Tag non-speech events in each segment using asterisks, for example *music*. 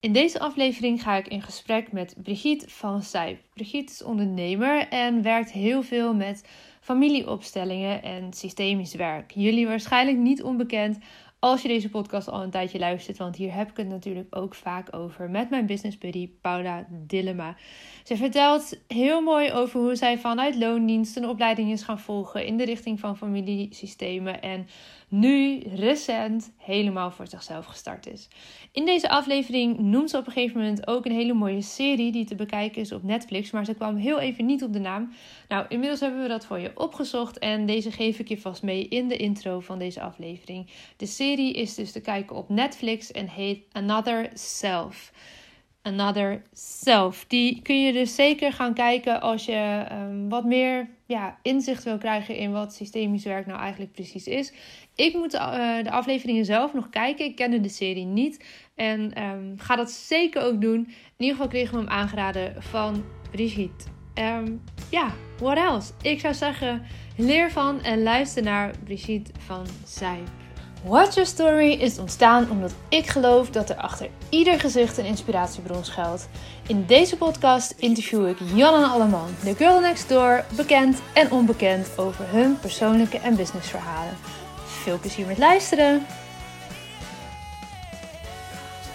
In deze aflevering ga ik in gesprek met Brigitte van Sijp. Brigitte is ondernemer en werkt heel veel met familieopstellingen en systemisch werk. Jullie waarschijnlijk niet onbekend als je deze podcast al een tijdje luistert, want hier heb ik het natuurlijk ook vaak over met mijn business buddy Paula Dillema. Ze vertelt heel mooi over hoe zij vanuit loondienst een opleiding is gaan volgen in de richting van familiesystemen en nu recent helemaal voor zichzelf gestart is. In deze aflevering noemt ze op een gegeven moment ook een hele mooie serie die te bekijken is op Netflix, maar ze kwam heel even niet op de naam. Nou, inmiddels hebben we dat voor je opgezocht en deze geef ik je vast mee in de intro van deze aflevering. De serie is dus te kijken op Netflix en heet Another Self. Another Self. Die kun je dus zeker gaan kijken als je um, wat meer ja, inzicht wil krijgen in wat systemisch werk nou eigenlijk precies is. Ik moet uh, de afleveringen zelf nog kijken. Ik kende de serie niet. En um, ga dat zeker ook doen. In ieder geval kregen we hem aangeraden van Brigitte. Um, ja, what else? Ik zou zeggen, leer van en luister naar Brigitte van Zijp. Watch Your Story is ontstaan omdat ik geloof dat er achter ieder gezicht een inspiratiebron schuilt. In deze podcast interview ik Jan en Alleman, de girl next door, bekend en onbekend over hun persoonlijke en businessverhalen. Veel plezier met luisteren!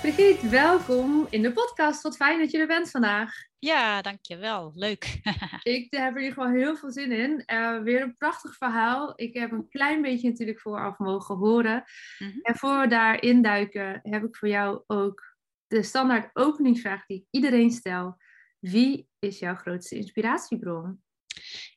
Brigitte, welkom in de podcast. Wat fijn dat je er bent vandaag. Ja, dankjewel. Leuk. *laughs* ik heb er in ieder geval heel veel zin in. Uh, weer een prachtig verhaal. Ik heb een klein beetje natuurlijk vooraf mogen horen. Mm-hmm. En voor we daarin duiken, heb ik voor jou ook de standaard openingsvraag die ik iedereen stel. Wie is jouw grootste inspiratiebron?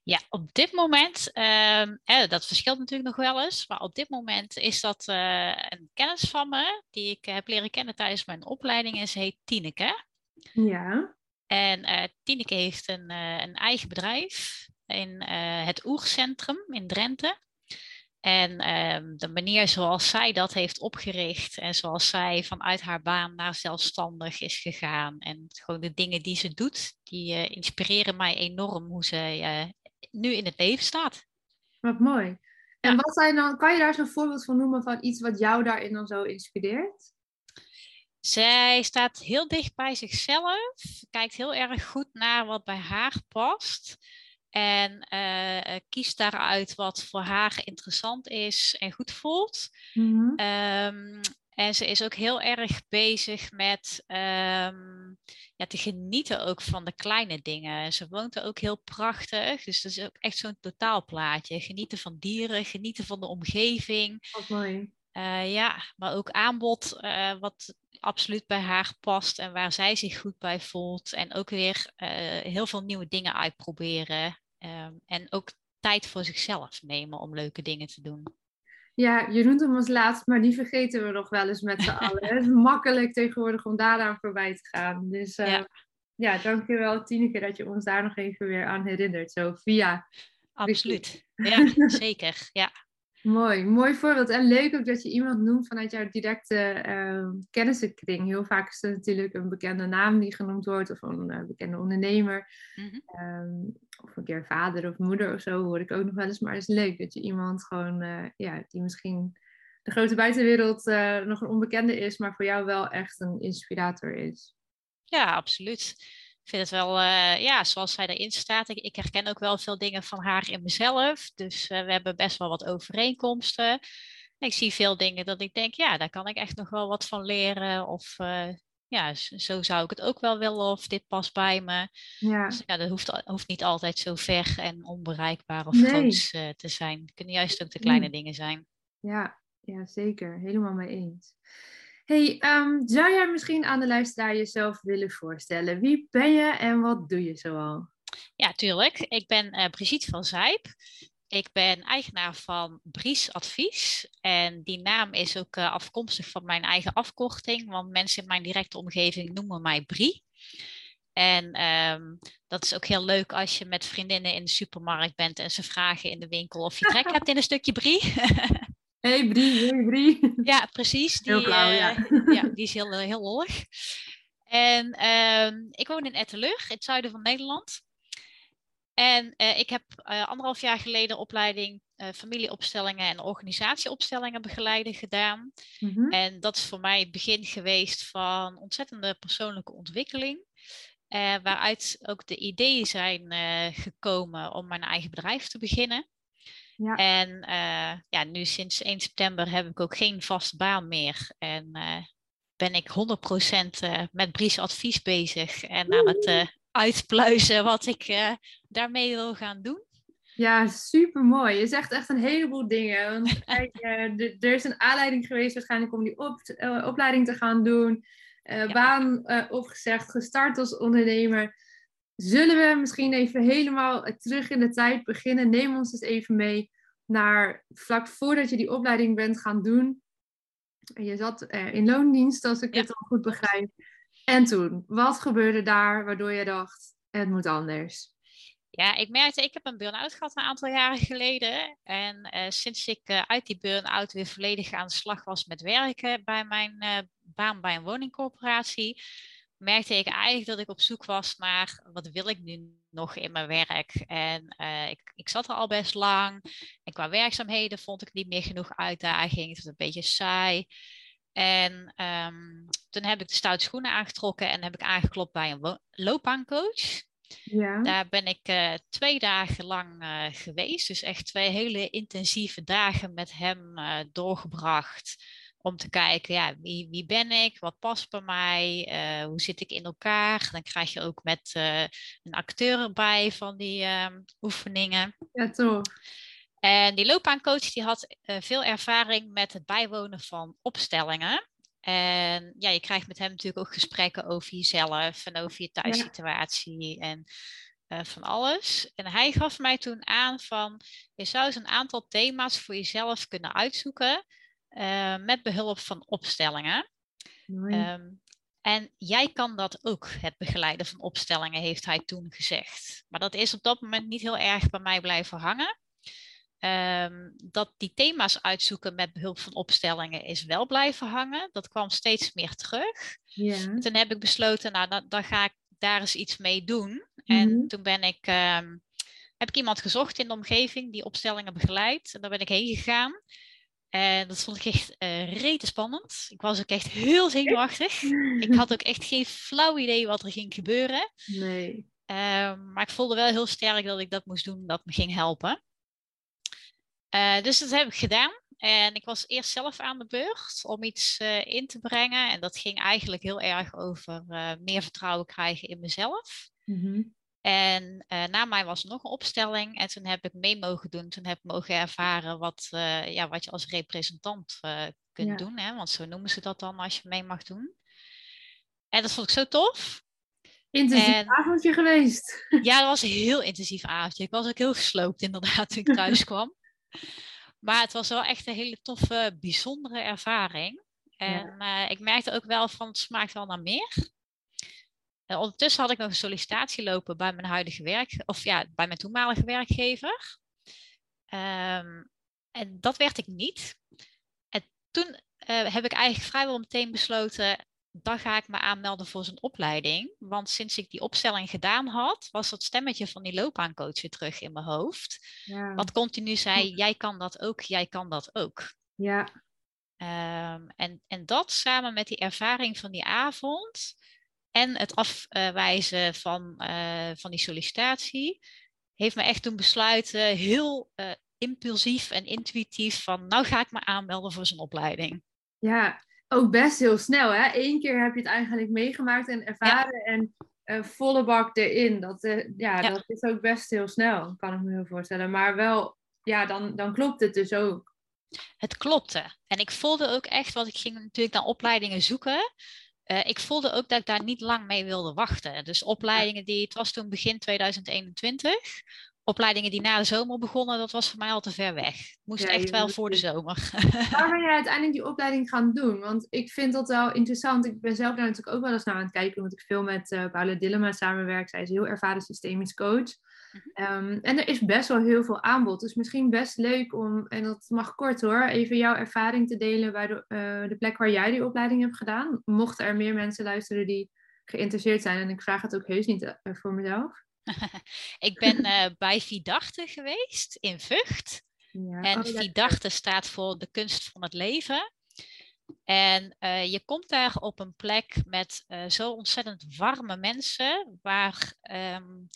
Ja, op dit moment, uh, eh, dat verschilt natuurlijk nog wel eens, maar op dit moment is dat uh, een kennis van me die ik heb leren kennen tijdens mijn opleiding en ze heet Tineke. Ja. En uh, Tineke heeft een, uh, een eigen bedrijf in het Oercentrum in Drenthe. En ehm, de manier zoals zij dat heeft opgericht en zoals zij vanuit haar baan naar zelfstandig is gegaan en gewoon de dingen die ze doet, die inspireren mij enorm hoe ze nu in het leven staat. Wat mooi. En ja. wat zijn dan, kan je daar zo'n voorbeeld van noemen van iets wat jou daarin dan zo inspireert? Zij staat heel dicht bij zichzelf, kijkt heel erg goed naar wat bij haar past. En uh, kiest daaruit wat voor haar interessant is en goed voelt. Mm-hmm. Um, en ze is ook heel erg bezig met um, ja, te genieten ook van de kleine dingen. Ze woont er ook heel prachtig. Dus dat is ook echt zo'n totaalplaatje. Genieten van dieren, genieten van de omgeving. Wat mooi. Uh, ja, maar ook aanbod uh, wat absoluut bij haar past en waar zij zich goed bij voelt. En ook weer uh, heel veel nieuwe dingen uitproberen. Um, en ook tijd voor zichzelf nemen om leuke dingen te doen. Ja, je noemt hem als laatst, maar die vergeten we nog wel eens met z'n allen. Het is makkelijk tegenwoordig om daaraan voorbij te gaan. Dus uh, ja. ja, dankjewel Tineke dat je ons daar nog even weer aan herinnert. Zo via. Absoluut. Ja, *laughs* zeker. Ja. Mooi, mooi voorbeeld. En leuk ook dat je iemand noemt vanuit jouw directe uh, kennissenkring. Heel vaak is het natuurlijk een bekende naam die genoemd wordt, of een uh, bekende ondernemer. Mm-hmm. Um, of een keer vader of moeder of zo hoor ik ook nog wel eens. Maar het is leuk dat je iemand gewoon, uh, ja, die misschien de grote buitenwereld nog een onbekende is, maar voor jou wel echt een inspirator is. Ja, absoluut vind het wel, uh, ja, zoals zij erin staat. Ik, ik, herken ook wel veel dingen van haar in mezelf. Dus uh, we hebben best wel wat overeenkomsten. En ik zie veel dingen dat ik denk, ja, daar kan ik echt nog wel wat van leren. Of uh, ja, zo zou ik het ook wel willen. Of dit past bij me. Ja. Dus, ja, dat hoeft, hoeft niet altijd zo ver en onbereikbaar of nee. groots te zijn. Het kunnen juist ook de kleine nee. dingen zijn. Ja, ja, zeker. Helemaal mee eens. Hey, um, zou jij misschien aan de luisteraar jezelf willen voorstellen? Wie ben je en wat doe je zoal? Ja, tuurlijk. Ik ben uh, Brigitte van Zijp. Ik ben eigenaar van Bries Advies. En die naam is ook uh, afkomstig van mijn eigen afkorting, want mensen in mijn directe omgeving noemen mij Brie. En um, dat is ook heel leuk als je met vriendinnen in de supermarkt bent en ze vragen in de winkel of je trek *laughs* hebt in een stukje Brie. *laughs* Hey Brie, hey Brie. Ja, precies. Die, heel blauw, ja. Uh, *laughs* ja, die is heel, uh, heel lollig. En uh, ik woon in Etteleur, in het zuiden van Nederland. En uh, ik heb anderhalf jaar geleden opleiding familieopstellingen en organisatieopstellingen begeleiden gedaan. Mhm. En dat is voor mij het begin geweest van ontzettende persoonlijke ontwikkeling. Waaruit ook de ideeën zijn gekomen om mijn eigen bedrijf te beginnen. Ja. En ja, nu sinds 1 september heb ik ook geen vaste baan meer. En ben ik 100% met Bries advies bezig en aan het uitpluizen wat ik daarmee wil gaan doen. Ja, super mooi. Je zegt echt een heleboel dingen. Want *laughs* kijk, er is een aanleiding geweest waarschijnlijk om die op, opleiding te gaan doen. Uh, Baan opgezegd, gestart als ondernemer. Zullen we misschien even helemaal terug in de tijd beginnen? Neem ons eens even mee naar vlak voordat je die opleiding bent gaan doen. Je zat in loondienst, als ik het al goed begrijp. En toen, wat gebeurde daar waardoor je dacht, het moet anders? Ja, ik merkte, ik heb een burn-out gehad een aantal jaren geleden. En uh, sinds ik uh, uit die burn-out weer volledig aan de slag was met werken bij mijn uh, baan bij een woningcorporatie, merkte ik eigenlijk dat ik op zoek was naar wat wil ik nu nog in mijn werk. En ik, ik zat er al best lang. En qua werkzaamheden vond ik niet meer genoeg uitdaging. Het was een beetje saai. En um, toen heb ik de stoute schoenen aangetrokken en heb ik aangeklopt bij een loopbaancoach. Ja. Daar ben ik uh, twee dagen lang uh, geweest. Dus echt twee hele intensieve dagen met hem doorgebracht. Om te kijken, ja, wie, wie ben ik? Wat past bij mij? hoe zit ik in elkaar? Dan krijg je ook met een acteur erbij van die ehm, oefeningen. Ja, toch. En die loopbaancoach die had veel ervaring met het bijwonen van opstellingen. En ja, je krijgt met hem natuurlijk ook gesprekken over jezelf en over je thuissituatie en uh, van alles. En hij gaf mij toen aan van, je zou eens een aantal thema's voor jezelf kunnen uitzoeken uh, met behulp van opstellingen. Um, en jij kan dat ook, het begeleiden van opstellingen, heeft hij toen gezegd. Maar dat is op dat moment niet heel erg bij mij blijven hangen. Um, dat die thema's uitzoeken met behulp van opstellingen is wel blijven hangen. Dat kwam steeds meer terug. Ja. Toen heb ik besloten, nou, dan, dan, ga ik daar eens iets mee doen. En mhm. toen ben ik, um, heb ik iemand gezocht in de omgeving die opstellingen begeleidt. En daar ben ik heen gegaan. En dat vond ik echt uh, rete spannend. Ik was ook echt heel zenuwachtig. ik had ook echt geen flauw idee wat er ging gebeuren. Nee. Um, maar ik voelde wel heel sterk dat ik dat moest doen, dat me ging helpen. Uh, dus dat heb ik gedaan. En ik was eerst zelf aan de beurt om iets uh, in te brengen. En dat ging eigenlijk heel erg over meer vertrouwen krijgen in mezelf. Mm -hmm. En na mij was er nog een opstelling. En toen heb ik mee mogen doen. Toen heb ik mogen ervaren wat, ja, wat je als representant kunt ja. doen. Hè? Want zo noemen ze dat dan als je mee mag doen. En dat vond ik zo tof. Intensief en, avondje geweest. *laughs* Ja, dat was een heel intensief avondje. Ik was ook heel gesloopt inderdaad toen ik thuis *laughs* kwam. Maar het was wel echt een hele toffe, bijzondere ervaring. En ja. ik merkte ook wel van het smaakt wel naar meer. En ondertussen had ik nog een sollicitatie lopen bij mijn huidige werk, of ja, bij mijn toenmalige werkgever. Um, en dat werd ik niet. En toen uh, heb ik eigenlijk vrijwel meteen besloten, dan ga ik me aanmelden voor zijn opleiding. Want sinds ik die opstelling gedaan had, was dat stemmetje van die loopbaancoach weer terug in mijn hoofd. Ja. Wat continu zei, jij kan dat ook, jij kan dat ook. Ja. Um, en, en dat samen met die ervaring van die avond en het afwijzen van, uh, van die sollicitatie, heeft me echt toen besluiten, heel uh, impulsief en intuïtief, van nou ga ik me aanmelden voor zijn opleiding. Ja, ook best heel snel. Hè? Eén keer heb je het eigenlijk meegemaakt en ervaren en uh, volle bak erin. Dat, ja, ja, dat is ook best heel snel, kan ik me heel voorstellen. Maar wel, ja, dan, dan klopt het dus ook. Het klopte. En ik voelde ook echt, want ik ging natuurlijk naar opleidingen zoeken. Uh, ik voelde ook dat ik daar niet lang mee wilde wachten. Dus opleidingen die, het was toen begin 2021 opleidingen die na de zomer begonnen, dat was voor mij al te ver weg. Moest echt wel voor de zomer. *laughs* Waar ben *laughs* jij uiteindelijk die opleiding gaan doen? Want ik vind dat wel interessant. Ik ben zelf daar natuurlijk ook wel eens naar aan het kijken, omdat ik veel met uh, Paula Dillema samenwerk. Zij is heel ervaren systemisch coach. Um, en er is best wel heel veel aanbod. Dus misschien best leuk om, en dat mag kort hoor, even jouw ervaring te delen bij de, uh, de plek waar jij die opleiding hebt gedaan. Mochten er meer mensen luisteren die geïnteresseerd zijn. En ik vraag het ook heus niet uh, voor mezelf. *laughs* ik ben uh, bij Vidarte geweest in Vught. Ja. En oh, staat voor de kunst van het leven. En uh, je komt daar op een plek met uh, zo ontzettend warme mensen, waar, um,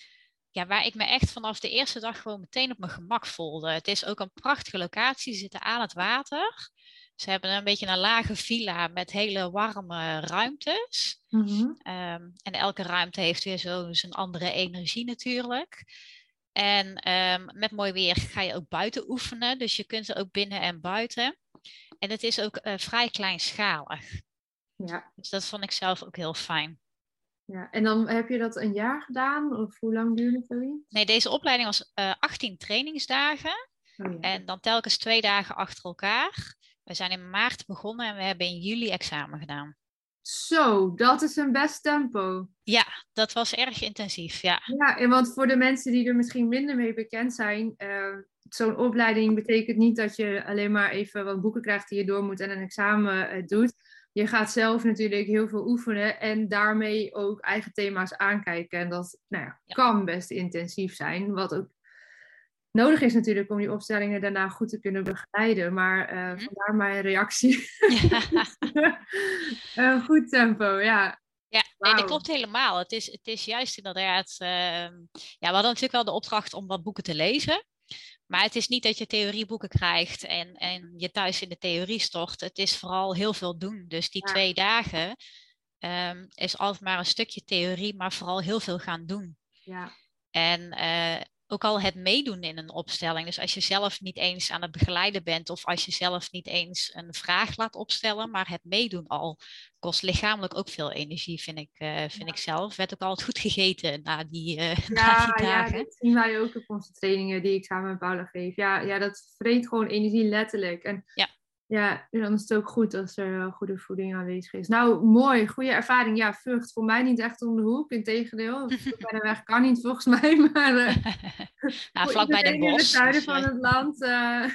ja, waar ik me echt vanaf de eerste dag gewoon meteen op mijn gemak voelde. Het is ook een prachtige locatie, ze zitten aan het water. Ze hebben een beetje een lage villa met hele warme ruimtes. Mm -hmm. um, en elke ruimte heeft weer zo zijn andere energie natuurlijk. En um, met mooi weer ga je ook buiten oefenen. Dus je kunt er ook binnen en buiten. En het is ook uh, vrij kleinschalig. Ja. Dus dat vond ik zelf ook heel fijn. Ja, en dan heb je dat een jaar gedaan? Of hoe lang duurde het? Nee, deze opleiding was uh, eh, 18 trainingsdagen. Oh, ja. En dan telkens twee dagen achter elkaar. We zijn in maart begonnen en we hebben in juli examen gedaan. Zo, dat is een best tempo. Ja, dat was erg intensief, ja. Ja, en want voor de mensen die er misschien minder mee bekend zijn, uh, zo'n opleiding betekent niet dat je alleen maar even wat boeken krijgt die je door moet en een examen uh, doet. Je gaat zelf natuurlijk heel veel oefenen en daarmee ook eigen thema's aankijken. En dat nou ja, kan best intensief zijn, wat ook nodig is natuurlijk om die opstellingen daarna goed te kunnen begeleiden. Maar uh, vandaar mijn reactie. Ja. *laughs* goed tempo, ja. Ja, nee, dat klopt helemaal. Het is, het is juist inderdaad... Uh, ja, we hadden natuurlijk wel de opdracht om wat boeken te lezen. Maar het is niet dat je theorieboeken krijgt en, en je thuis in de theorie stort. Het is vooral heel veel doen. Dus die twee dagen um, is altijd maar een stukje theorie, maar vooral heel veel gaan doen. Ja. En uh, ook al het meedoen in een opstelling. Dus als je zelf niet eens aan het begeleiden bent of als je zelf niet eens een vraag laat opstellen, maar het meedoen al kost lichamelijk ook veel energie, vind ik, uh, vind ik zelf. Werd ook altijd goed gegeten na die, uh, ja, *laughs* na die dagen. Ja, dat zien wij ook op onze trainingen die ik samen met Paula geef. Ja, ja dat vreet gewoon energie letterlijk. En ja. Ja, dan is het ook goed als er goede voeding aanwezig is. Nou, mooi, goede ervaring. Ja, vrucht voor mij niet echt om de hoek. Integendeel, *laughs* bij de weg kan niet volgens mij. *laughs* Maar uh, *laughs* nou, vlakbij de bos. In het zuiden van het land. Uh,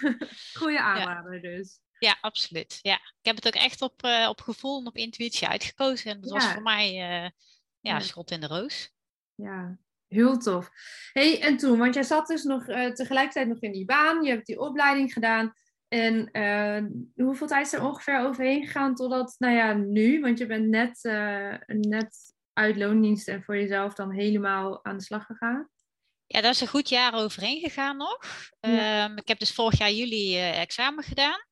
goede aanrader dus. Ja, absoluut. Ja. Ik heb het ook echt op, uh, op gevoel en op intuïtie uitgekozen. En dat was voor mij ja, ja, schot in de roos. Ja, heel tof. hey, en toen, want jij zat dus nog tegelijkertijd nog in die baan. Je hebt die opleiding gedaan. En uh, hoeveel tijd is er ongeveer overheen gegaan totdat, nou ja, nu? Want je bent net, uh, net uit loondienst en voor jezelf dan helemaal aan de slag gegaan. Ja, daar is een goed jaar overheen gegaan nog. Ja. Um, ik heb dus vorig jaar juli uh, examen gedaan.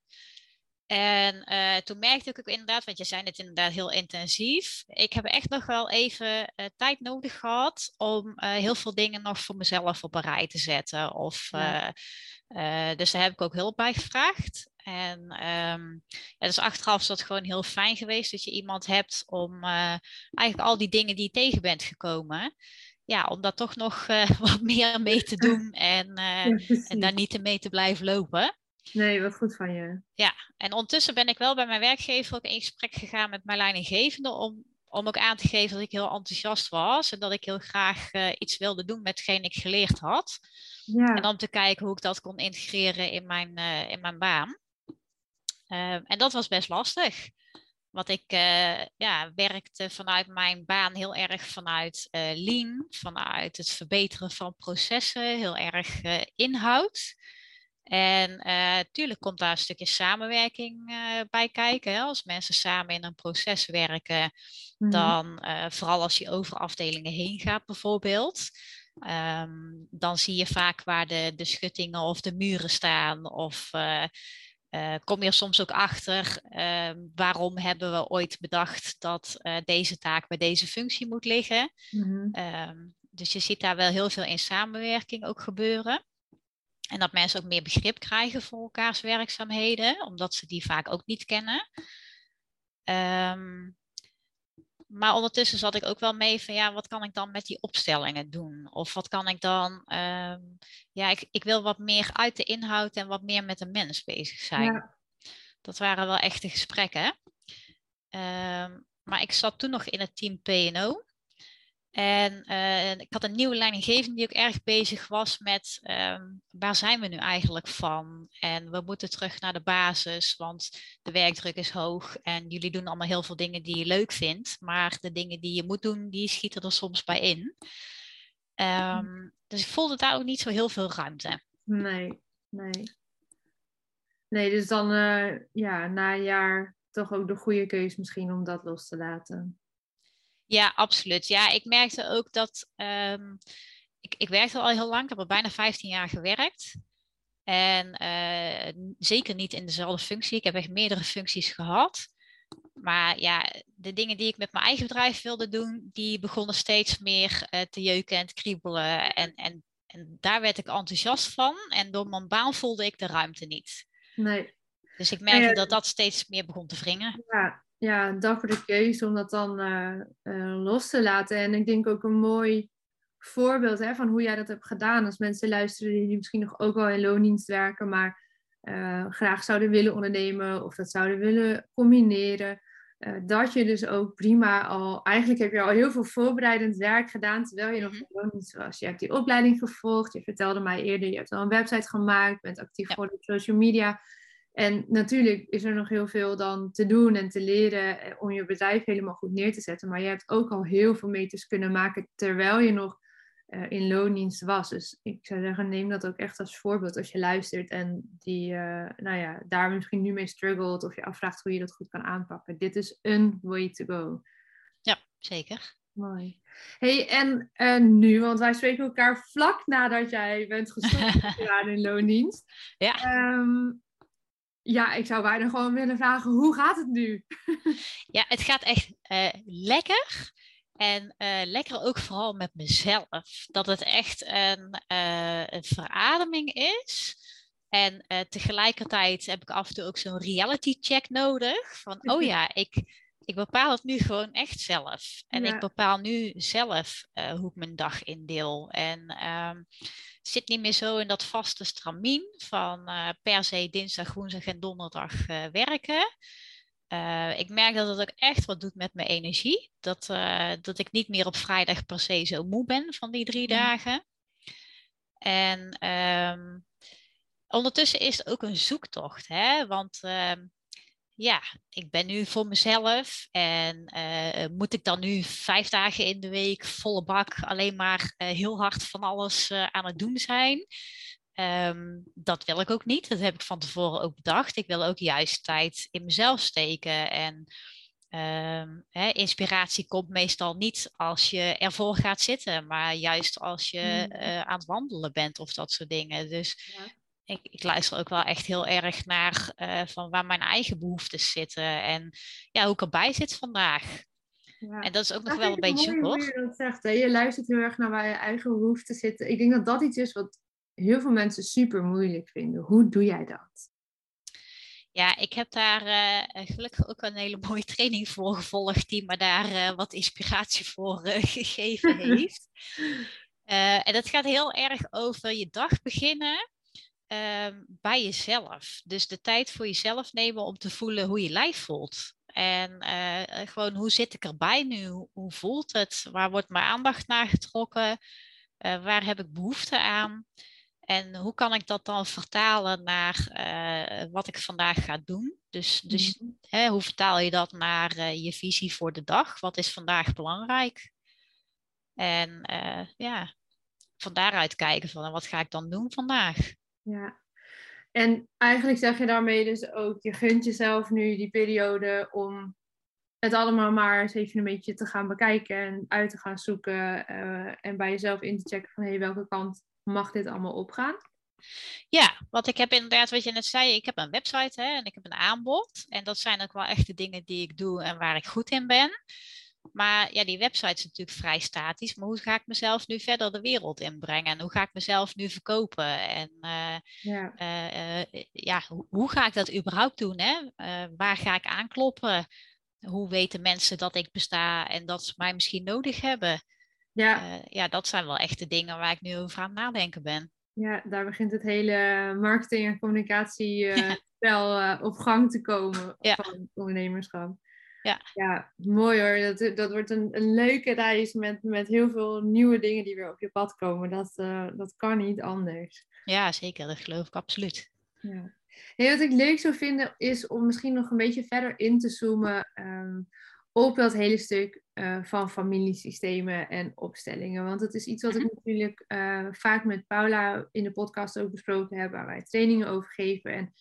En toen merkte ik ook inderdaad, want je zei het inderdaad heel intensief. Ik heb echt nog wel even tijd nodig gehad om heel veel dingen nog voor mezelf op een rij te zetten. Of ja uh, dus daar heb ik ook hulp bij gevraagd. En um, ja, dus achteraf is dat gewoon heel fijn geweest dat je iemand hebt om uh, eigenlijk al die dingen die je tegen bent gekomen, ja, om daar toch nog uh, *laughs* wat meer mee te doen en, ja, en daar niet mee te blijven lopen. Nee, wat goed van je. Ja, en ondertussen ben ik wel bij mijn werkgever ook in gesprek gegaan met mijn leidinggevende om, om ook aan te geven dat ik heel enthousiast was en dat ik heel graag iets wilde doen met hetgeen ik geleerd had. Ja. En om te kijken hoe ik dat kon integreren in mijn, uh, in mijn baan. Uh, en dat was best lastig. Want ik ja, werkte vanuit mijn baan heel erg vanuit lean, vanuit het verbeteren van processen, heel erg inhoud. En natuurlijk komt daar een stukje samenwerking bij kijken. Hè? Als mensen samen in een proces werken, mm. dan vooral als je over afdelingen heen gaat bijvoorbeeld. Um, dan zie je vaak waar de, de schuttingen of de muren staan. Of uh, uh, kom je er soms ook achter uh, waarom hebben we ooit bedacht dat eh, deze taak bij deze functie moet liggen. Mm -hmm. dus je ziet daar wel heel veel in samenwerking ook gebeuren. En dat mensen ook meer begrip krijgen voor elkaars werkzaamheden, omdat ze die vaak ook niet kennen. Um, maar ondertussen zat ik ook wel mee van ja, wat kan ik dan met die opstellingen doen? Of wat kan ik dan, um, ja, ik, ik wil wat meer uit de inhoud en wat meer met de mens bezig zijn. Ja. Dat waren wel echte gesprekken. Um, maar ik zat toen nog in het team PNO. En uh, ik had een nieuwe leidinggevende die ook erg bezig was met um, waar zijn we nu eigenlijk van? En we moeten terug naar de basis, want de werkdruk is hoog en jullie doen allemaal heel veel dingen die je leuk vindt, maar de dingen die je moet doen, die schieten er soms bij in. Um, dus ik voelde daar ook niet zo heel veel ruimte. Nee, nee. Nee, dus dan ja, na een jaar toch ook de goede keus misschien om dat los te laten. Ja, absoluut. Ja, ik merkte ook dat. Ehm, ik, ik werkte al heel lang, ik heb al bijna 15 jaar gewerkt. En uh, zeker niet in dezelfde functie. Ik heb echt meerdere functies gehad. Maar ja, de dingen die ik met mijn eigen bedrijf wilde doen, die begonnen steeds meer uh, te jeuken en te kriebelen. En, en, en daar werd ik enthousiast van. En door mijn baan voelde ik de ruimte niet. Nee. Dus ik merkte dat dat steeds meer begon te wringen. Ja, ja dappere keuze om dat dan uh, los te laten. En ik denk ook een mooi voorbeeld hè, van hoe jij dat hebt gedaan. Als mensen luisteren die misschien nog ook wel in loondienst werken, maar uh, graag zouden willen ondernemen of dat zouden willen combineren. Dat je dus ook prima al, eigenlijk heb je al heel veel voorbereidend werk gedaan terwijl je nog mhm. in loondienst was. Je hebt die opleiding gevolgd, je vertelde mij eerder, je hebt al een website gemaakt, bent actief ja. op social media. En natuurlijk is er nog heel veel dan te doen en te leren eh, om je bedrijf helemaal goed neer te zetten. Maar je hebt ook al heel veel meters kunnen maken terwijl je nog uh, in loondienst was. Dus ik zou zeggen, neem dat ook echt als voorbeeld als je luistert en die, uh, nou ja, daar misschien nu mee struggelt of je afvraagt hoe je dat goed kan aanpakken. Dit is een way to go. Ja, zeker. Mooi. hey, en uh, nu, want wij spreken elkaar vlak nadat jij bent gestopt *laughs* in loondienst. Ja. Um, ja, ik zou bijna gewoon willen vragen, hoe gaat het nu? ja, het gaat echt lekker. En uh, lekker ook vooral met mezelf. Dat het echt een, uh, een verademing is. En tegelijkertijd heb ik af en toe ook zo'n reality check nodig. Van, oh *laughs* ja, ik, ik bepaal het nu gewoon echt zelf. En ja. ik bepaal nu zelf hoe ik mijn dag indeel. En um, zit niet meer zo in dat vaste stramien van per se dinsdag, woensdag en donderdag werken. Uh, ik merk dat het ook echt wat doet met mijn energie. Dat, dat ik niet meer op vrijdag per se zo moe ben van die drie mm. dagen. En um, ondertussen is het ook een zoektocht. Hè? Want uh, ja, ik ben nu voor mezelf. En uh, moet ik dan nu vijf dagen in de week volle bak alleen maar heel hard van alles aan het doen zijn? Um, dat wil ik ook niet. Dat heb ik van tevoren ook bedacht. Ik wil ook juist tijd in mezelf steken. En um, hè, inspiratie komt meestal niet als je ervoor gaat zitten, maar juist als je uh, aan het wandelen bent of dat soort dingen. Dus. Ik, ik, luister ook wel echt heel erg naar uh, van waar mijn eigen behoeftes zitten en ja, hoe ik erbij zit vandaag. Ja. En dat is ook nog wel een beetje zoek, hoor. Je, dat zegt, hè? je luistert heel erg naar waar je eigen behoeften zitten. Ik denk dat dat iets is wat heel veel mensen super moeilijk vinden. Hoe doe jij dat? Ja, ik heb daar uh, gelukkig ook een hele mooie *laughs* training voor gevolgd, die me daar uh, wat inspiratie voor uh, *laughs* gegeven *laughs* heeft. en dat gaat heel erg over je dag beginnen bij jezelf. Dus de tijd voor jezelf nemen om te voelen hoe je lijf voelt. En gewoon hoe zit ik erbij nu? Hoe voelt het? Waar wordt mijn aandacht naar getrokken? waar heb ik behoefte aan? En hoe kan ik dat dan vertalen naar uh, wat ik vandaag ga doen? Dus, dus mm-hmm. hè, hoe vertaal je dat naar je visie voor de dag? Wat is vandaag belangrijk? En ja, van daaruit kijken van wat ga ik dan doen vandaag? Ja, en eigenlijk zeg je daarmee dus ook, je gunt jezelf nu die periode om het allemaal maar eens even een beetje te gaan bekijken en uit te gaan zoeken en bij jezelf in te checken van hé, welke kant mag dit allemaal opgaan? Ja, want ik heb inderdaad, wat je net zei, ik heb een website hè, en ik heb een aanbod. En dat zijn ook wel echt de dingen die ik doe en waar ik goed in ben. Maar ja, die website is natuurlijk vrij statisch. Maar hoe ga ik mezelf nu verder de wereld inbrengen? En hoe ga ik mezelf nu verkopen? En uh, ja. Uh, uh, ja, hoe, hoe, ga ik dat überhaupt doen? Hè? waar ga ik aankloppen? Hoe weten mensen dat ik besta en dat ze mij misschien nodig hebben? Ja. Ja, dat zijn wel echt de dingen waar ik nu over aan het nadenken ben. Ja, daar begint het hele marketing- en communicatiespel uh, *laughs* op gang te komen ja. van ondernemerschap. Ja. ja, mooi hoor. Dat, dat wordt een, een leuke reis met, met heel veel nieuwe dingen die weer op je pad komen. Dat, uh, dat kan niet anders. Ja, zeker. Dat geloof ik absoluut. Ja. Hey, wat ik leuk zou vinden is om misschien nog een beetje verder in te zoomen um, op dat hele stuk uh, van familiesystemen en opstellingen. Want het is iets wat ik mhm. natuurlijk uh, vaak met Paula in de podcast ook besproken heb, waar wij trainingen over geven. En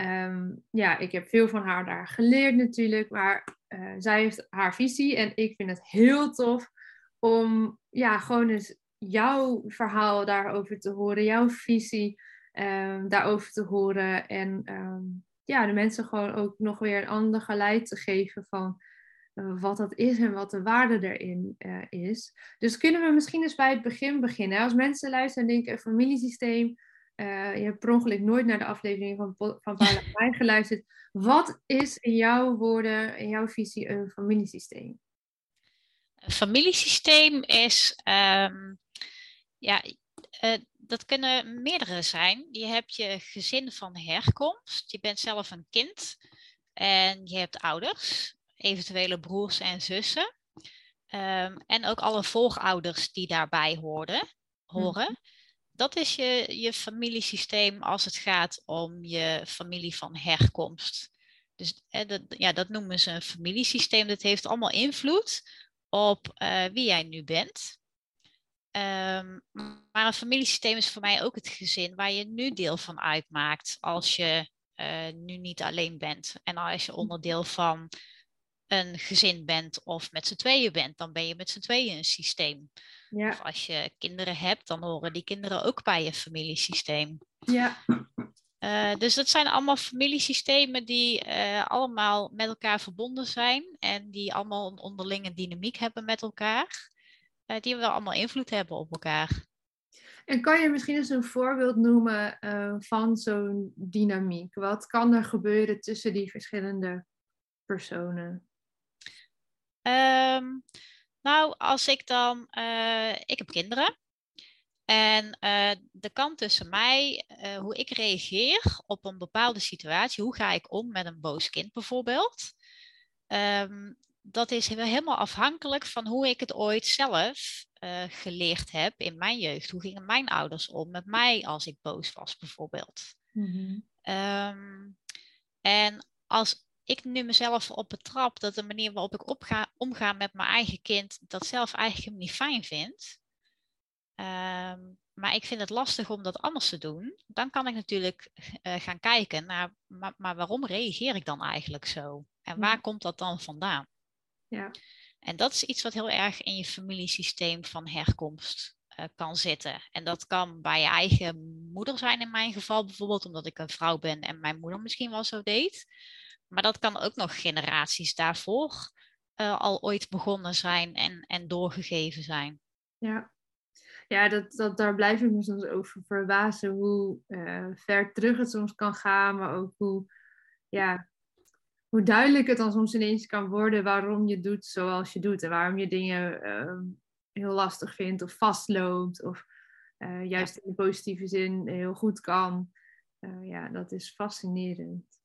Ehm, ja, ik heb veel van haar daar geleerd natuurlijk, maar uh, zij heeft haar visie en ik vind het heel tof om ja, gewoon eens jouw verhaal daarover te horen, jouw visie um, daarover te horen en um, ja, de mensen gewoon ook nog weer een ander geleid te geven van uh, wat dat is en wat de waarde erin uh, is. Dus kunnen we misschien eens bij het begin beginnen. Als mensen luisteren en denken, een familiesysteem, uh, je hebt per ongeluk nooit naar de aflevering van, van Paula geluisterd. Wat is in jouw woorden, in jouw visie, een familiesysteem? Een familiesysteem is, um, ja, uh, dat kunnen meerdere zijn. Je hebt je gezin van herkomst, je bent zelf een kind en je hebt ouders, eventuele broers en zussen. Um, en ook alle volgouders die daarbij hoorden, horen. Mm dat is je, je familiesysteem als het gaat om je familie van herkomst. Dus dat, ja, dat noemen ze een familiesysteem. Dat heeft allemaal invloed op uh, wie jij nu bent. Um, maar een familiesysteem is voor mij ook het gezin waar je nu deel van uitmaakt als je uh, nu niet alleen bent. En als je onderdeel van een gezin bent of met z'n tweeën bent, dan ben je met z'n tweeën een systeem. Ja. Of als je kinderen hebt, dan horen die kinderen ook bij je familiesysteem. Ja. Uh, dus dat zijn allemaal familiesystemen die uh, allemaal met elkaar verbonden zijn en die allemaal een onderlinge dynamiek hebben met elkaar, uh, die wel allemaal invloed hebben op elkaar. En kan je misschien eens een voorbeeld noemen van zo'n dynamiek? Wat kan er gebeuren tussen die verschillende personen? Um, nou, als ik dan, uh, ik heb kinderen. En uh, de kant tussen mij, uh, hoe ik reageer op een bepaalde situatie, hoe ga ik om met een boos kind bijvoorbeeld, um, dat is helemaal afhankelijk van hoe ik het ooit zelf geleerd heb in mijn jeugd. Hoe gingen mijn ouders om met mij als ik boos was bijvoorbeeld. Mm -hmm. um, en als ik nu mezelf op betrap dat de manier waarop ik opga, omga met mijn eigen kind dat zelf eigenlijk niet fijn vind. Um, maar ik vind het lastig om dat anders te doen. Dan kan ik natuurlijk uh, gaan kijken naar, maar, maar, waarom reageer ik dan eigenlijk zo? En waar ja. komt dat dan vandaan? Ja. En dat is iets wat heel erg in je familiesysteem van herkomst uh, kan zitten. En dat kan bij je eigen moeder zijn in mijn geval bijvoorbeeld, omdat ik een vrouw ben en mijn moeder misschien wel zo deed. Maar dat kan ook nog generaties daarvoor uh, al ooit begonnen zijn en, en doorgegeven zijn. Ja, ja dat, dat, daar blijf ik me soms over verbazen hoe uh, ver terug het soms kan gaan, maar ook hoe, ja, hoe duidelijk het dan soms ineens kan worden waarom je doet zoals je doet en waarom je dingen uh, heel lastig vindt of vastloopt of uh, juist ja. in de positieve zin heel goed kan. ja, dat is fascinerend.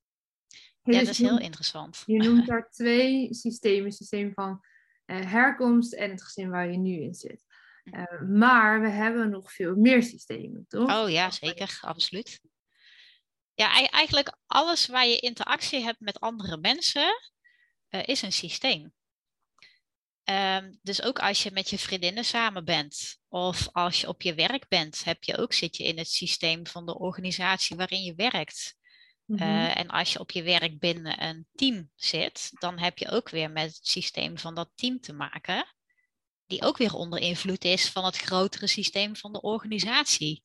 Ja, dat is heel interessant. Je noemt *laughs* daar twee systemen. Het systeem van uh, herkomst en het gezin waar je nu in zit. Uh, maar we hebben nog veel meer systemen, toch? Oh ja, zeker. Absoluut. Ja, eigenlijk alles waar je interactie hebt met andere mensen, uh, is een systeem. Um, dus ook als je met je vriendinnen samen bent of als je op je werk bent, heb je ook, zit je in het systeem van de organisatie waarin je werkt. Mm -hmm. uh, en als je op je werk binnen een team zit, dan heb je ook weer met het systeem van dat team te maken, die ook weer onder invloed is van het grotere systeem van de organisatie.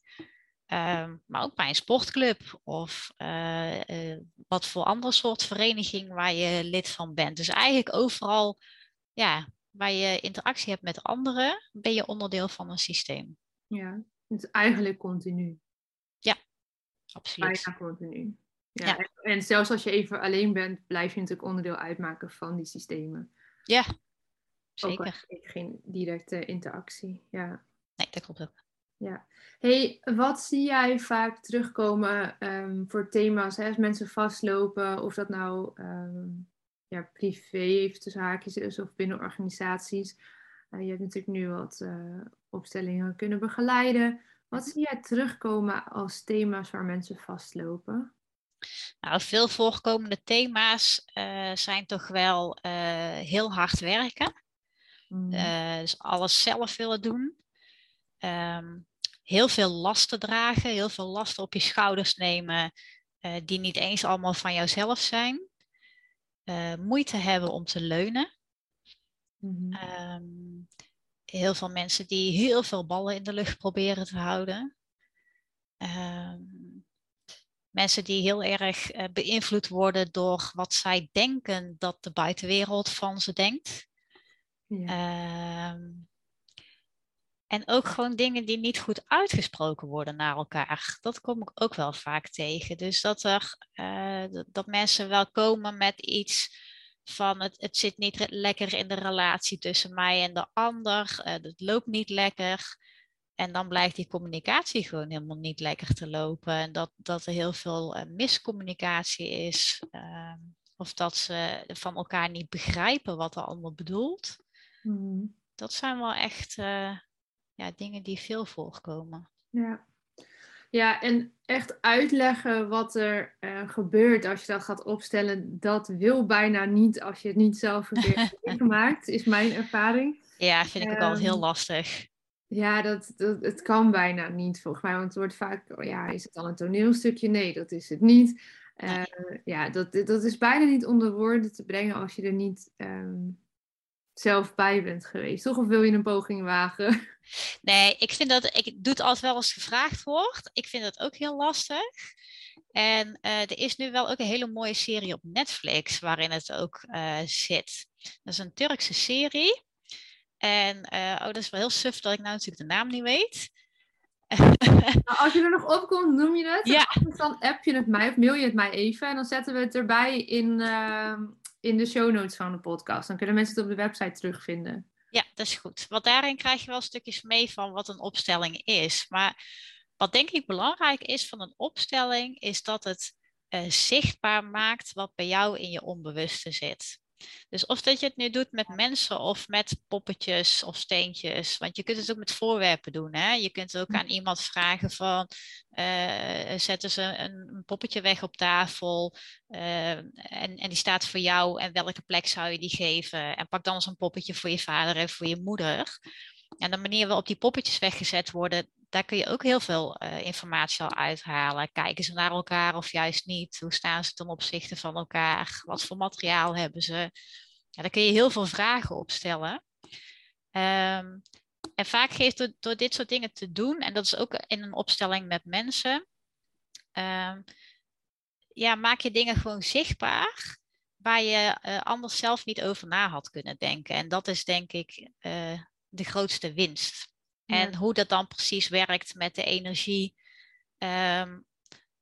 Uh, maar ook bij een sportclub of uh, wat voor andere soort vereniging waar je lid van bent. Dus eigenlijk overal ja, waar je interactie hebt met anderen, ben je onderdeel van een systeem. Ja, het is eigenlijk continu. Ja, absoluut. Bijna continu. Ja, ja. En zelfs als je even alleen bent, blijf je natuurlijk onderdeel uitmaken van die systemen. Ja, zeker. Ook geen directe interactie. Ja. Nee, dat klopt ook. Ja. Hey, wat zie jij vaak terugkomen um, voor thema's hè, als mensen vastlopen, of dat nou um, ja, privé heeft tussen haakjes is of binnen organisaties? Uh, je hebt natuurlijk nu wat uh, opstellingen kunnen begeleiden. Wat zie jij terugkomen als thema's waar mensen vastlopen? Nou, veel voorkomende thema's uh, zijn toch wel uh, heel hard werken. Mm. Uh, dus alles zelf willen doen. Um, heel veel lasten dragen, heel veel lasten op je schouders nemen. die niet eens allemaal van jouzelf zijn. moeite hebben om te leunen. Mhm. Ehm, heel veel mensen die heel veel ballen in de lucht proberen te houden. Ehm, mensen die heel erg uh, beïnvloed worden door wat zij denken dat de buitenwereld van ze denkt. Ja. Ehm, en ook gewoon dingen die niet goed uitgesproken worden naar elkaar. Dat kom ik ook wel vaak tegen. Dus dat, er, uh, dat mensen wel komen met iets van het, het zit niet lekker in de relatie tussen mij en de ander. Uh, het loopt niet lekker. En dan blijkt die communicatie gewoon helemaal niet lekker te lopen. En dat, dat er heel veel uh, miscommunicatie is. Uh, of dat ze van elkaar niet begrijpen wat er allemaal bedoelt. Mm. Dat zijn wel echt uh, ja, dingen die veel voorkomen. Ja. ja, en echt uitleggen wat er uh, gebeurt als je dat gaat opstellen, dat wil bijna niet als je het niet zelf *laughs* hebt gemaakt, is mijn ervaring. Ja, vind ik ook al heel ehm, lastig. Ja, dat, dat, het kan bijna niet volgens mij. Want het wordt vaak, oh ja, is het dan een toneelstukje? Nee, dat is het niet. Uh, ja, dat, dat is bijna niet onder woorden te brengen als je er niet um, zelf bij bent geweest. Toch? Of wil je een poging wagen? *laughs* Nee, ik vind dat, ik doe het altijd wel als gevraagd wordt. Ik vind dat ook heel lastig. En uh, er is nu wel ook een hele mooie serie op Netflix waarin het ook uh, zit. Dat is een Turkse serie. En uh, oh, dat is wel heel suf dat ik nou natuurlijk de naam niet weet. *laughs* Nou, als je er nog op komt, noem je het. Ja. Dan app je het mij of mail je het mij even. En dan zetten we het erbij in, uh, in de show notes van de podcast. Dan kunnen mensen het op de website terugvinden. Ja, dat is goed. Want daarin krijg je wel stukjes mee van wat een opstelling is. Maar wat denk ik belangrijk is van een opstelling, is dat het uh, zichtbaar maakt wat bij jou in je onbewuste zit. Dus of dat je het nu doet met mensen of met poppetjes of steentjes. Want je kunt het ook met voorwerpen doen. Hè? Je kunt ook aan iemand vragen van uh, zetten ze een, een, poppetje weg op tafel. Uh, en, en die staat voor jou. En welke plek zou je die geven? En pak dan eens een poppetje voor je vader en voor je moeder. En de manier waarop die poppetjes weggezet worden, daar kun je ook heel veel uh, informatie al uithalen. Kijken ze naar elkaar of juist niet? Hoe staan ze ten opzichte van elkaar? Wat voor materiaal hebben ze? Ja, daar kun je heel veel vragen op stellen. Um, en vaak geeft door, door, dit soort dingen te doen, en dat is ook in een opstelling met mensen, um, ja, maak je dingen gewoon zichtbaar waar je uh, anders zelf niet over na had kunnen denken. En dat is denk ik uh, de grootste winst. En hoe dat dan precies werkt met de energie. Um,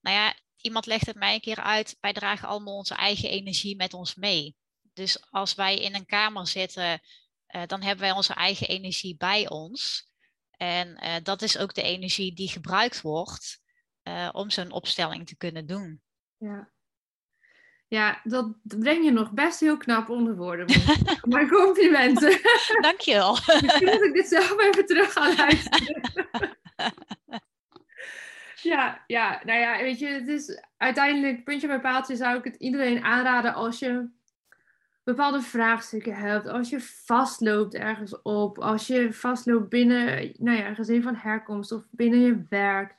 nou ja, iemand legt het mij een keer uit. Wij dragen allemaal onze eigen energie met ons mee. Dus als wij in een kamer zitten, uh, dan hebben wij onze eigen energie bij ons. En uh, dat is ook de energie die gebruikt wordt uh, om zo'n opstelling te kunnen doen. Ja. Ja, dat breng je nog best heel knap onder woorden. *laughs* Maar complimenten. *laughs* Dankjewel. *laughs* Misschien moet ik dit zelf even terug gaan luisteren. ja, ja, nou ja, weet je, het is uiteindelijk, puntje bij paaltje, zou ik het iedereen aanraden als je bepaalde vraagstukken hebt, als je vastloopt ergens op, als je vastloopt binnen, nou ja, gezin van herkomst of binnen je werk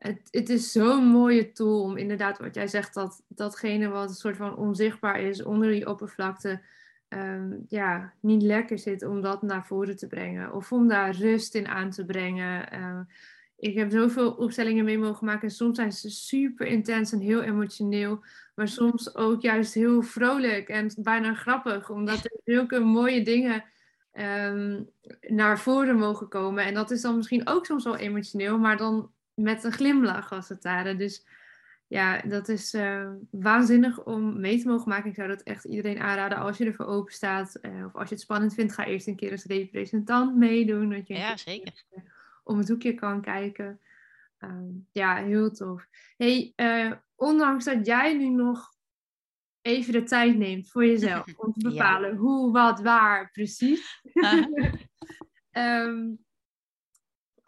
het, het is zo'n mooie tool om inderdaad, wat jij zegt, dat datgene wat een soort van onzichtbaar is onder die oppervlakte, ehm, ja, niet lekker zit, om dat naar voren te brengen. Of om daar rust in aan te brengen. Ehm, ik heb zoveel opstellingen mee mogen maken en soms zijn ze super intens en heel emotioneel, maar soms ook juist heel vrolijk en bijna grappig, omdat er zulke mooie dingen um, naar voren mogen komen. En dat is dan misschien ook soms wel emotioneel, maar dan met een glimlach als het ware. Dus ja, dat is uh, waanzinnig om mee te mogen maken. Ik zou dat echt iedereen aanraden als je ervoor open staat. Uh, of als je het spannend vindt, ga eerst een keer als representant meedoen. Dat je ja, zeker. Uh, om het hoekje kan kijken. Ehm, ja, heel tof. Hey, ondanks dat jij nu nog even de tijd neemt voor jezelf *laughs* om te bepalen hoe, wat, waar precies. um, *laughs* *laughs*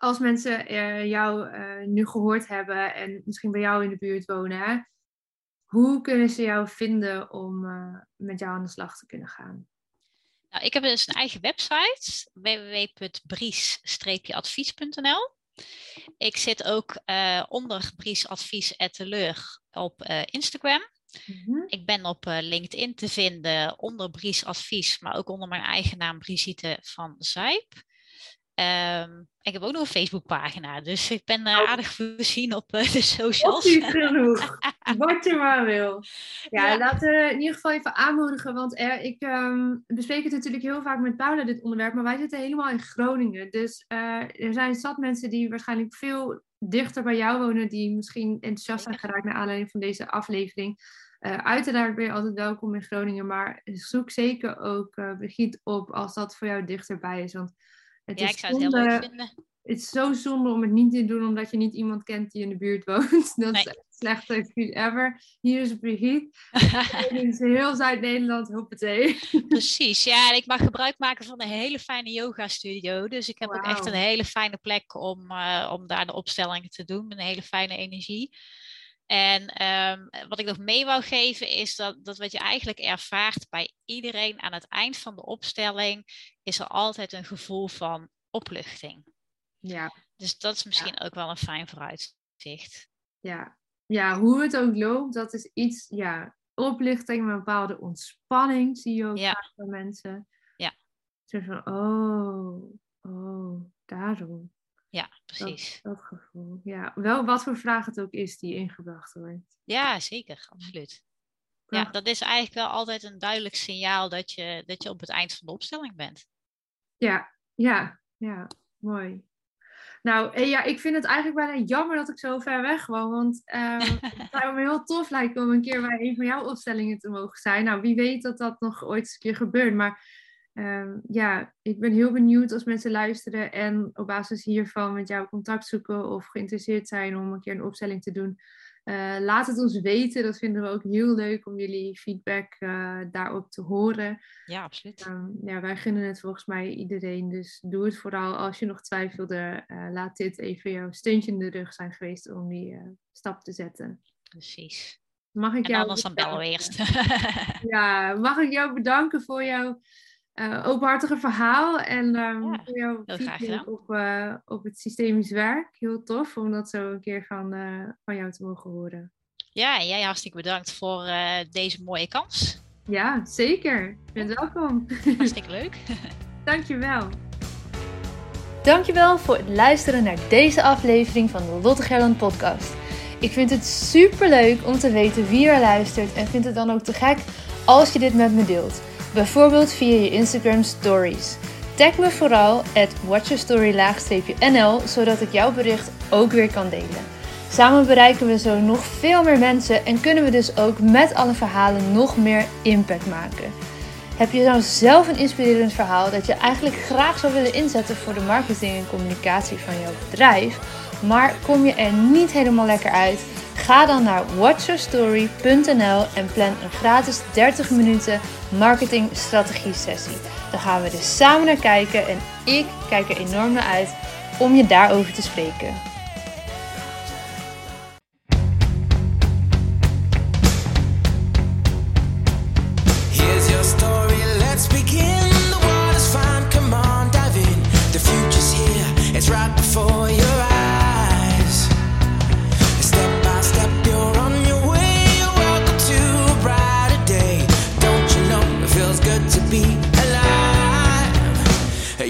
als mensen uh, jou uh, nu gehoord hebben en misschien bij jou in de buurt wonen, hoe kunnen ze jou vinden om uh, met jou aan de slag te kunnen gaan? Nou, ik heb dus een eigen website, www.bries-advies.nl. Ik zit ook onder Bries Advies Etteleur op Instagram. Mhm. Ik ben op LinkedIn te vinden onder Bries Advies, maar ook onder mijn eigen naam Brigitte van Zijp. Um, ik heb ook nog een Facebookpagina, dus ik ben uh, aardig voorzien op uh, de socials. Genoeg, *laughs* wat je maar wil. Ja, laten we in ieder geval even aanmoedigen, want er, ik um, bespreek het natuurlijk heel vaak met Paula, dit onderwerp, maar wij zitten helemaal in Groningen. Dus uh, er zijn zat mensen die waarschijnlijk veel dichter bij jou wonen, die misschien enthousiast zijn geraakt naar aanleiding van deze aflevering. uiteraard ben je altijd welkom in Groningen, maar zoek zeker ook Brigitte op als dat voor jou dichterbij is, want het ja, ik zou het heel leuk vinden. Het is zo zonde om het niet te doen omdat je niet iemand kent die in de buurt *laughs* woont. Dat is het slechtste excuus ever. Hier is Brigitte. *laughs* heel Zuid-Nederland, hoppatee. Precies, ja. En ik mag gebruik maken van een hele fijne yoga studio. Dus ik heb ook echt een hele fijne plek om, uh, om daar de opstellingen te doen. Met een hele fijne energie. En um, wat ik nog mee wou geven is dat, dat wat je eigenlijk ervaart bij iedereen aan het eind van de opstelling, is er altijd een gevoel van opluchting. Ja. Dus dat is misschien ook wel een fijn vooruitzicht. Ja. ja, hoe het ook loopt, dat is iets, ja, oplichting, een bepaalde ontspanning zie je ook ja. bij mensen. Ja. Zo van, oh, oh, daarom. Ja, precies. Dat, dat, gevoel. Ja, wel wat voor vraag het ook is die ingebracht wordt. Ja, zeker, absoluut. Ja, dat is eigenlijk wel altijd een duidelijk signaal dat je, dat je op het eind van de opstelling bent. Ja, ja, ja, mooi. Nou, eh, ja, ik vind het eigenlijk bijna jammer dat ik zo ver weg woon. Want uh, *laughs* het zou me heel tof lijken om een keer bij een van jouw opstellingen te mogen zijn. Nou, wie weet dat dat nog ooit eens een keer gebeurt. Maar Ehm, ja, ik ben heel benieuwd als mensen luisteren en op basis hiervan met jou contact zoeken of geïnteresseerd zijn om een keer een opstelling te doen. Uh, laat het ons weten. Dat vinden we ook heel leuk om jullie feedback uh, daarop te horen. Ja, absoluut. Um, ja, wij gunnen het volgens mij iedereen. Dus doe het vooral als je nog twijfelde. Uh, laat dit even jouw steuntje in de rug zijn geweest om die stap te zetten. Precies. Mag ik en jou anders dan bellen we eerst. *laughs* ja, mag ik jou bedanken voor jouw uh, openhartige verhaal en um, voor jouw feedback op, uh, op het systemisch werk. Heel tof om dat zo een keer van, uh, van jou te mogen horen. Ja, en jij hartstikke bedankt voor deze mooie kans. Ja, zeker. Je bent welkom. Hartstikke *laughs* leuk. Dankjewel. Dankjewel voor het luisteren naar deze aflevering van de Lotte Gerland podcast. Ik vind het super leuk om te weten wie er luistert en vind het dan ook te gek als je dit met me deelt. Bijvoorbeeld via je Instagram stories. Tag me vooral at watchyourstory-nl, zodat ik jouw bericht ook weer kan delen. Samen bereiken we zo nog veel meer mensen en kunnen we dus ook met alle verhalen nog meer impact maken. Heb je dan zelf een inspirerend verhaal dat je eigenlijk graag zou willen inzetten voor de marketing en communicatie van jouw bedrijf, maar kom je er niet helemaal lekker uit? Ga dan naar watchyourstory.nl en plan een gratis 30 minuten marketing strategie sessie. Dan gaan we er samen naar kijken en ik kijk er enorm naar uit om je daarover te spreken.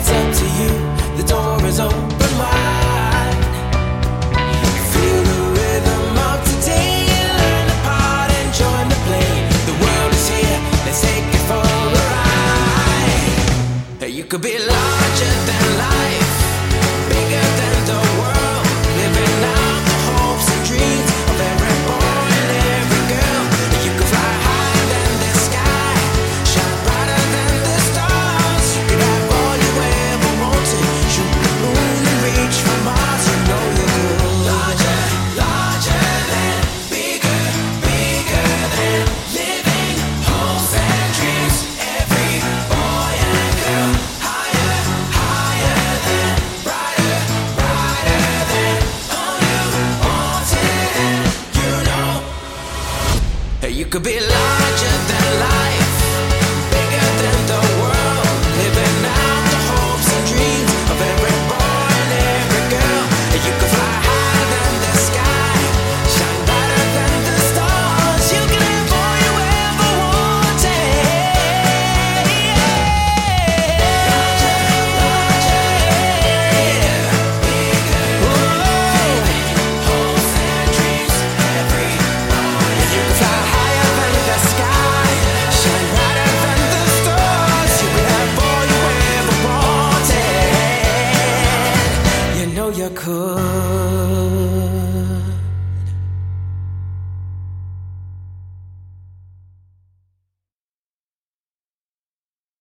It's up to you, the door is open wide. Feel the rhythm of today, learn the part and join the play. The world is here, let's take it for a ride. You could be larger than life,